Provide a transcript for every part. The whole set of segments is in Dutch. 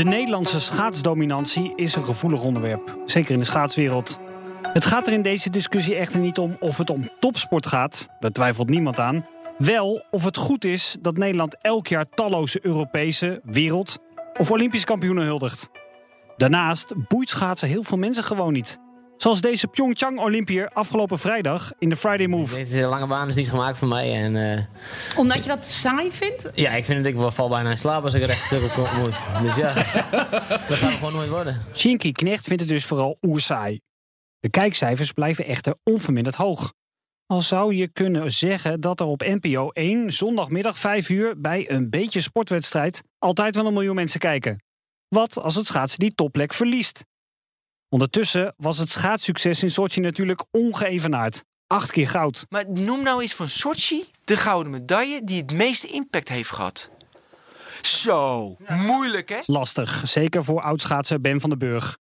De Nederlandse schaatsdominantie is een gevoelig onderwerp, zeker in de schaatswereld. Het gaat er in deze discussie echter niet om of het om topsport gaat, daar twijfelt niemand aan. Wel of het goed is dat Nederland elk jaar talloze Europese, wereld- of Olympische kampioenen huldigt. Daarnaast boeit schaatsen heel veel mensen gewoon niet. Zoals deze Pyeongchang-Olympiër afgelopen vrijdag in de Friday Move. Deze lange baan is niet gemaakt voor mij. En, eh, Omdat je dat saai vindt? ja, ik vind het, ik wel- val bijna in slaap als ik er echt stuk op kom- moet. Dus ja, dat gaat gewoon nooit worden. Shinky Knecht vindt het dus vooral oersaai. De kijkcijfers blijven echter onverminderd hoog. Al zou je kunnen zeggen dat er op NPO 1 zondagmiddag 5 uur bij een beetje sportwedstrijd altijd wel een miljoen mensen kijken. Wat als het schaatsen die topplek verliest? Ondertussen was het schaatssucces in Sochi natuurlijk ongeëvenaard. Acht keer goud. Maar noem nou eens van Sochi de gouden medaille die het meeste impact heeft gehad. Zo, moeilijk hè? Lastig, zeker voor oudschaatser Ben van den Burg.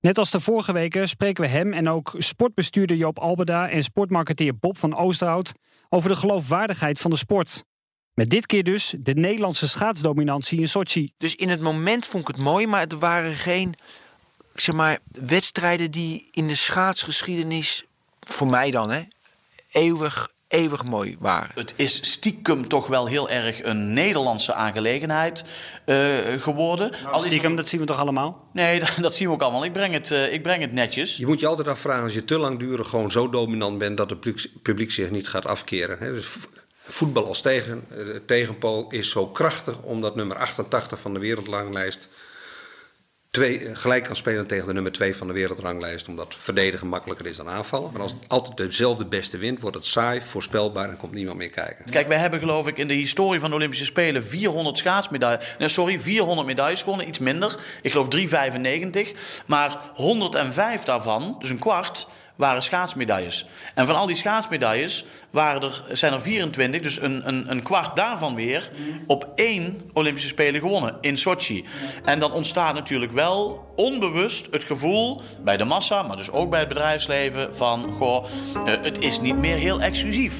Net als de vorige weken spreken we hem en ook sportbestuurder Joop Albeda en sportmarketeer Bob van Oosterhout over de geloofwaardigheid van de sport. Met dit keer dus de Nederlandse schaatsdominantie in Sochi. Dus in het moment vond ik het mooi, maar het waren geen zeg maar, wedstrijden die in de schaatsgeschiedenis, voor mij dan, hè, eeuwig, eeuwig mooi waren. Het is stiekem toch wel heel erg een Nederlandse aangelegenheid eh, geworden. Als is- Stiekem, dat zien we toch allemaal? Nee, dat, dat zien we ook allemaal. Ik breng het, eh, ik breng het netjes. Je moet je altijd afvragen als je te langdurig gewoon zo dominant bent dat het publiek, publiek zich niet gaat afkeren. hè. Dus vo- voetbal als tegen, eh, tegenpool is zo krachtig omdat nummer 88 van de wereldranglijst twee, gelijk kan spelen tegen de nummer 2 van de wereldranglijst. Omdat verdedigen makkelijker is dan aanvallen. Maar als het altijd dezelfde beste wint, wordt het saai, voorspelbaar en komt niemand meer kijken. Kijk, wij hebben geloof ik in de historie van de Olympische Spelen 400 schaatsmedailles. Nee, sorry, 400 medailles gewonnen, iets minder. Ik geloof 395. Maar 105 daarvan, dus een kwart, waren schaatsmedailles. En van al die schaatsmedailles waren er, zijn er 24, dus een, een, een kwart daarvan weer, op één Olympische Spelen gewonnen, in Sochi. En dan ontstaat natuurlijk wel onbewust het gevoel bij de massa, maar dus ook bij het bedrijfsleven, van goh, eh, het is niet meer heel exclusief.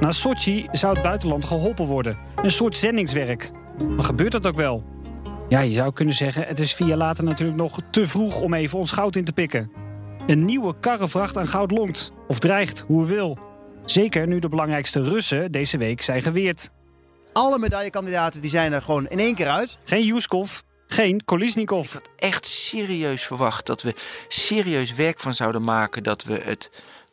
Na Sochi zou het buitenland geholpen worden. Een soort zendingswerk. Maar gebeurt dat ook wel? Ja, je zou kunnen zeggen, het is vier jaar later natuurlijk nog te vroeg om even ons goud in te pikken. Een nieuwe karrevracht aan goud longt. Of dreigt, hoe wil. Zeker nu de belangrijkste Russen deze week zijn geweerd. Alle medaillekandidaten die zijn er gewoon in één keer uit. Geen Yuskov, geen Kolisnikov. echt serieus verwacht dat we serieus werk van zouden maken. Dat we het.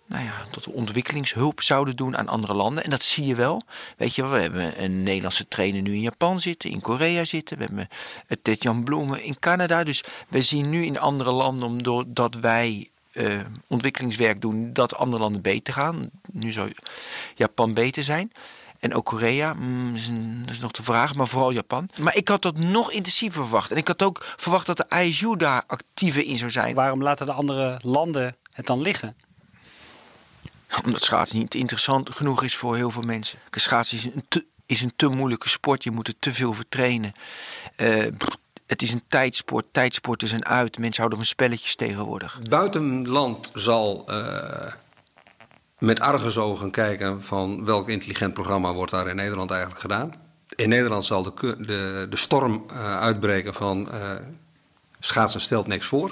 Nou ja, dat we ontwikkelingshulp zouden doen aan andere landen. En dat zie je wel. Weet je, we hebben een Nederlandse trainer nu in Japan zitten, in Korea zitten. We hebben het Tetjan Bloemen in Canada. Dus we zien nu in andere landen, doordat wij eh, ontwikkelingswerk doen, dat andere landen beter gaan. Nu zou Japan beter zijn. En ook Korea, mm, dat is nog de vraag, maar vooral Japan. Maar ik had dat nog intensiever verwacht. En ik had ook verwacht dat de ISU daar actiever in zou zijn. Waarom laten de andere landen het dan liggen? Omdat schaatsen niet interessant genoeg is voor heel veel mensen. Schaatsen is een te, is een te moeilijke sport. Je moet er te veel voor trainen. Eh, het is een tijdsport. Tijdsporten zijn uit. Mensen houden van spelletjes tegenwoordig. Buitenland zal eh, met argusogen kijken van welk intelligent programma wordt daar in Nederland eigenlijk gedaan. In Nederland zal de, de, de storm eh, uitbreken van schaatsen stelt niks voor.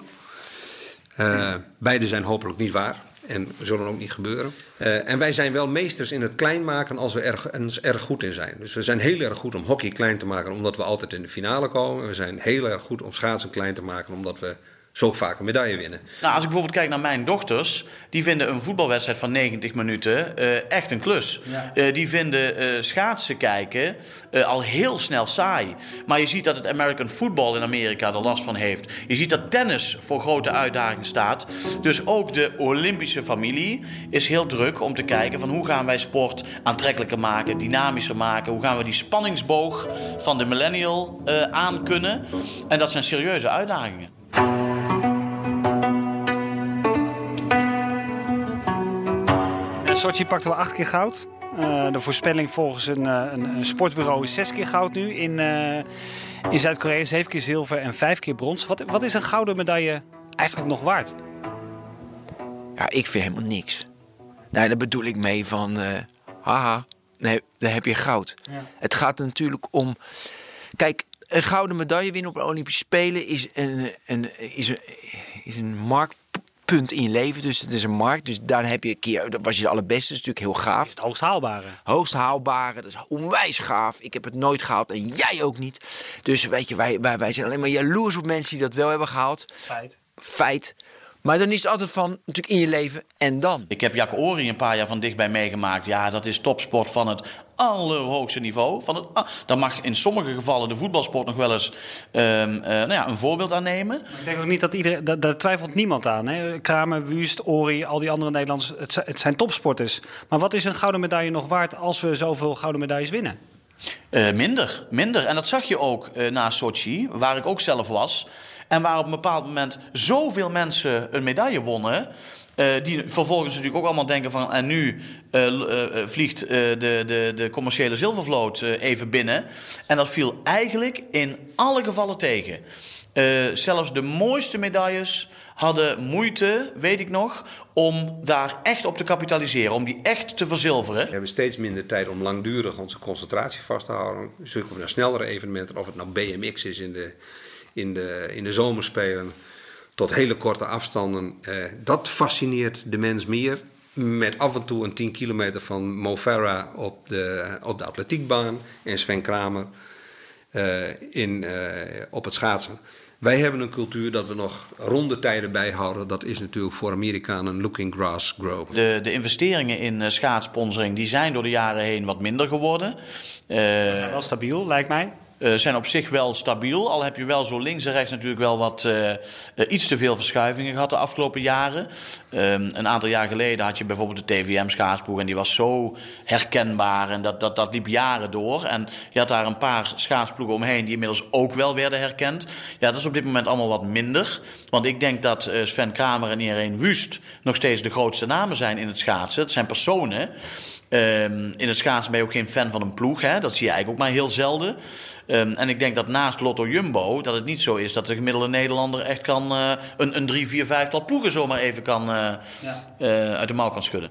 Beide zijn hopelijk niet waar en zullen ook niet gebeuren. Eh, en wij zijn wel meesters in het klein maken als we er erg, erg goed in zijn. Dus we zijn heel erg goed om hockey klein te maken omdat we altijd in de finale komen. We zijn heel erg goed om schaatsen klein te maken omdat we zo vaak een medaille winnen. Nou, als ik bijvoorbeeld kijk naar mijn dochters, die vinden een voetbalwedstrijd van 90 minuten eh, echt een klus. Eh, die vinden eh, schaatsen kijken eh, al heel snel saai. Maar je ziet dat het American football in Amerika er last van heeft. Je ziet dat tennis voor grote uitdagingen staat. Dus ook de Olympische familie is heel druk om te kijken van hoe gaan wij sport aantrekkelijker maken, dynamischer maken. Hoe gaan we die spanningsboog van de millennial eh aankunnen. En dat zijn serieuze uitdagingen. Sochi pakten we acht keer goud. Eh, de voorspelling volgens een, eh, een, een sportbureau is zes keer goud nu. In, eh, in Zuid-Korea zeven keer zilver en vijf keer brons. Wat, wat is een gouden medaille eigenlijk nog waard? Ja, ik vind helemaal niks. Nee, daar bedoel ik mee van... eh, haha, nee, dan heb je goud. Het gaat natuurlijk om. Kijk, een gouden medaille winnen op de Olympische Spelen is een, een, is een, is een marktpunt in je leven. Dus het is een markt. Dus daar heb je een keer. Dat was je de allerbeste. Dat is natuurlijk heel gaaf. Het hoogst haalbare. Hoogst haalbare, dat is onwijs gaaf. Ik heb het nooit gehaald en jij ook niet. Dus weet je, wij, wij, wij zijn alleen maar jaloers op mensen die dat wel hebben gehaald. Feit. Feit. Maar dan is het altijd van, natuurlijk in je leven en dan. Ik heb Jack Ori een paar jaar van dichtbij meegemaakt. Ja, dat is topsport van het allerhoogste niveau. Van het, ah, daar mag in sommige gevallen de voetbalsport nog wel eens ehm, eh, nou ja, een voorbeeld aan nemen. Ik denk ook niet dat iedereen, daar, daar twijfelt niemand aan. Hè? Kramer, Wust, Ori, al die andere Nederlanders, het, zijn- het zijn topsporters. Maar wat is een gouden medaille nog waard als we zoveel gouden medailles winnen? Eh, minder, minder. En dat zag je ook eh, na Sochi, waar ik ook zelf was. En waar op een bepaald moment zoveel mensen een medaille wonnen. eh, die vervolgens natuurlijk ook allemaal denken van... en nu vliegt de, de, de commerciële zilvervloot even binnen. En dat viel eigenlijk in alle gevallen tegen. Eh, zelfs de mooiste medailles hadden moeite, weet ik nog... om daar echt op te kapitaliseren, om die echt te verzilveren. We hebben steeds minder tijd om langdurig onze concentratie vast te houden. Zoeken we naar snellere evenementen, of het nou BMX is in de, in de, in de zomerspelen, tot hele korte afstanden. Eh, dat fascineert de mens meer. Met af en toe een 10 kilometer van Mo Farah op de, op de atletiekbaan en Sven Kramer eh, in, op het schaatsen. Wij hebben een cultuur dat we nog ronde tijden bijhouden. Dat is natuurlijk voor Amerikanen looking grass grow. De, de investeringen in eh, schaatssponsoring die zijn door de jaren heen wat minder geworden. Eh, Wel stabiel, lijkt mij. Eh, zijn op zich wel stabiel. Al heb je wel zo links en rechts natuurlijk wel wat eh, eh, iets te veel verschuivingen gehad de afgelopen jaren. Ehm, een aantal jaar geleden had je bijvoorbeeld de TVM schaatsploeg en die was zo herkenbaar en dat, dat, dat liep jaren door. En je had daar een paar schaatsploegen omheen die inmiddels ook wel werden herkend. Ja, dat is op dit moment allemaal wat minder. Want ik denk dat Sven Kramer en Irene Wust nog steeds de grootste namen zijn in het schaatsen. Het zijn personen. Ehm, in het schaatsen ben je ook geen fan van een ploeg. Hè? Dat zie je eigenlijk ook maar heel zelden. Ehm, en ik denk dat naast Lotto Jumbo dat het niet zo is dat de gemiddelde Nederlander echt kan eh, een, een drie, vier, vijftal ploegen zomaar even kan, eh, eh, uit de mouw kan schudden.